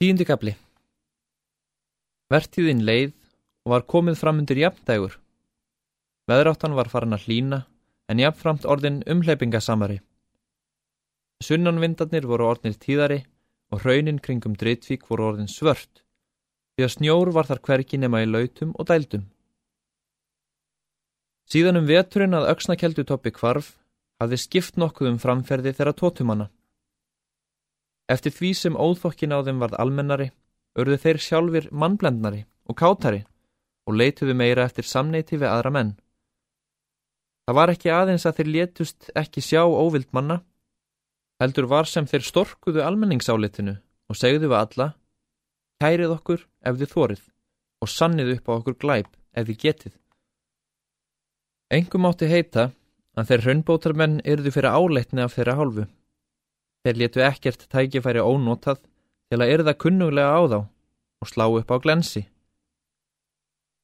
Tíundi kapli Vertíðin leið og var komið fram undir jafndægur. Veðráttan var farin að hlína en jafnframt orðin umhleypingasamari. Sunnanvindarnir voru orðnir tíðari og hraunin kringum Dritvík voru orðin svört því að snjór var þar hverki nema í lautum og dældum. Síðan um veturinn að auksnakeldu toppi kvarf hafði skipt nokkuð um framferði þeirra tótumanna. Eftir því sem óþokkin á þeim varð almennari, örðu þeir sjálfur mannblendnari og kátari og leituðu meira eftir samneiti við aðra menn. Það var ekki aðeins að þeir létust ekki sjá óvild manna, heldur var sem þeir storkuðu almenningsálitinu og segðu við alla, kærið okkur ef þið þórið og sannið upp á okkur glæp ef þið getið. Engum átti heita að þeir hraunbótarmenn yrðu fyrir áleitni af þeirra hálfu. Þeir letu ekkert tækifæri ónotað til að erða kunnuglega á þá og slá upp á glensi.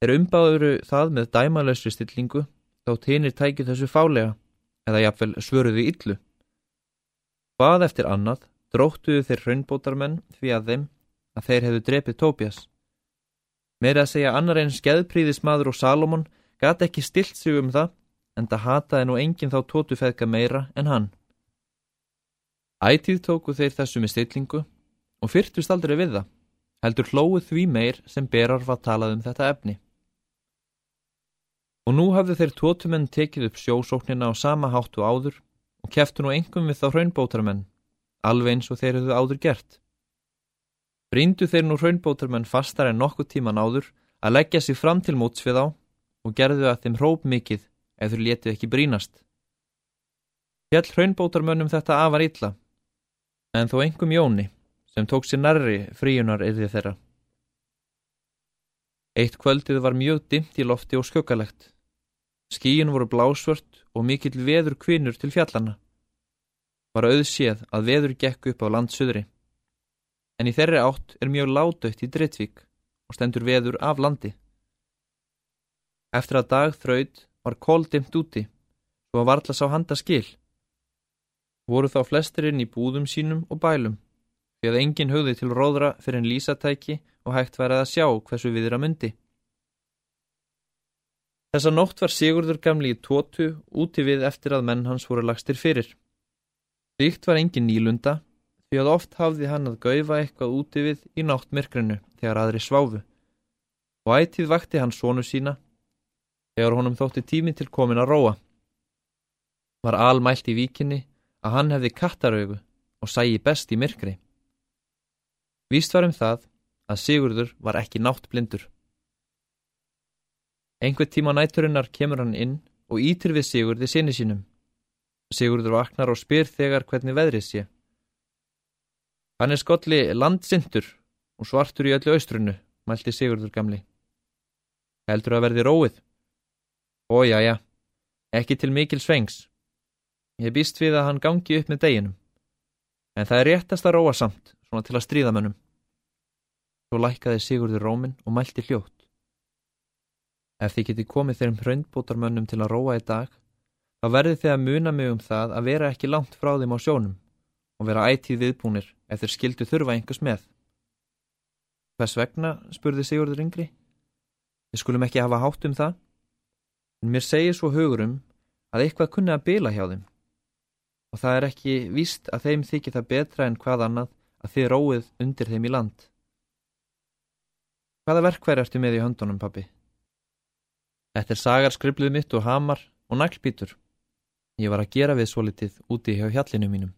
Þeir umbáðuru það með dæmalösri stillingu þá týnir tækið þessu fálega eða jafnvel svöruðu illu. Hvað eftir annað dróttuðu þeir hraunbótarmenn því að þeim að þeir hefðu drepið Tóbjas. Meira að segja annar einn skeðpríðismadur og Salomon gati ekki stilt sig um það en það hataði nú enginn þá tótufeðka meira en hann. Ætíð tóku þeir þessu með stillingu og fyrtust aldrei við það, heldur hlóið því meir sem berar var talað um þetta efni. Og nú hafðu þeir tótumenn tekið upp sjósóknina á sama háttu áður og keftu nú engum við þá hraunbótarmenn, alveg eins og þeir hefðu áður gert. Bríndu þeir nú hraunbótarmenn fastar en nokkuð tíman áður að leggja sér fram til móts við á og gerðu að þeim hróp mikið ef þeir letið ekki brínast. Fjall hraunbótarmönnum þetta afar illa en þó engum Jóni sem tók sér nærri fríunar yfir þeirra. Eitt kvöldið var mjög dimt í lofti og skuggalegt. Skíin voru blásvört og mikill veður kvinur til fjallana. Var auðséð að veður gekk upp á landsöðri. En í þeirri átt er mjög ládautt í Drittvík og stendur veður af landi. Eftir að dag þraud var kóldimt úti, svo að varðla sá handa skil voru þá flestirinn í búðum sínum og bælum, því að enginn höfði til róðra fyrir en lísatæki og hægt værið að sjá hversu viðra myndi. Þessa nótt var Sigurður gamli í tótu úti við eftir að menn hans voru lagstir fyrir. Ríkt var engin nýlunda, því að oft hafði hann að gaufa eitthvað úti við í náttmirkrinu þegar aðri sváfu, og ætið vakti hann sónu sína, þegar honum þótti tími til komin að róa. Var almælt í víkinni að hann hefði kattaraugu og sægi best í myrkri. Víst var um það að Sigurður var ekki nátt blindur. Einhver tíma nætturinnar kemur hann inn og ítir við Sigurði sinni sínum. Sigurður vaknar og spyr þegar hvernig veðrið sé. Hann er skolli landsindur og svartur í öllu austrunu, mælti Sigurður gamli. Heldur að verði róið? Ója, já, ekki til mikil svengs. Ég býst við að hann gangi upp með deginum. En það er réttast að róa samt, svona til að stríða mönnum. Svo lækkaði Sigurður rómin og mælti hljótt. Ef þið geti komið þeirrum hraundbótarmönnum til að róa í dag, þá verði þið að muna mig um það að vera ekki langt frá þeim á sjónum og vera ætíð viðbúnir ef þeir skildu þurfa einhvers með. Hvers vegna, spurði Sigurður yngri. Við skulum ekki hafa hátt um það, en mér segir svo hugurum að eitthvað kunni að bila hjá þeim og það er ekki víst að þeim þykir það betra en hvað annað að þið róið undir þeim í land. Hvaða verkværi ertu með í höndunum, pappi? Þetta er sagar skriblið mitt og hamar og naglbítur. Ég var að gera við svo litið úti hjá hjallinu mínum.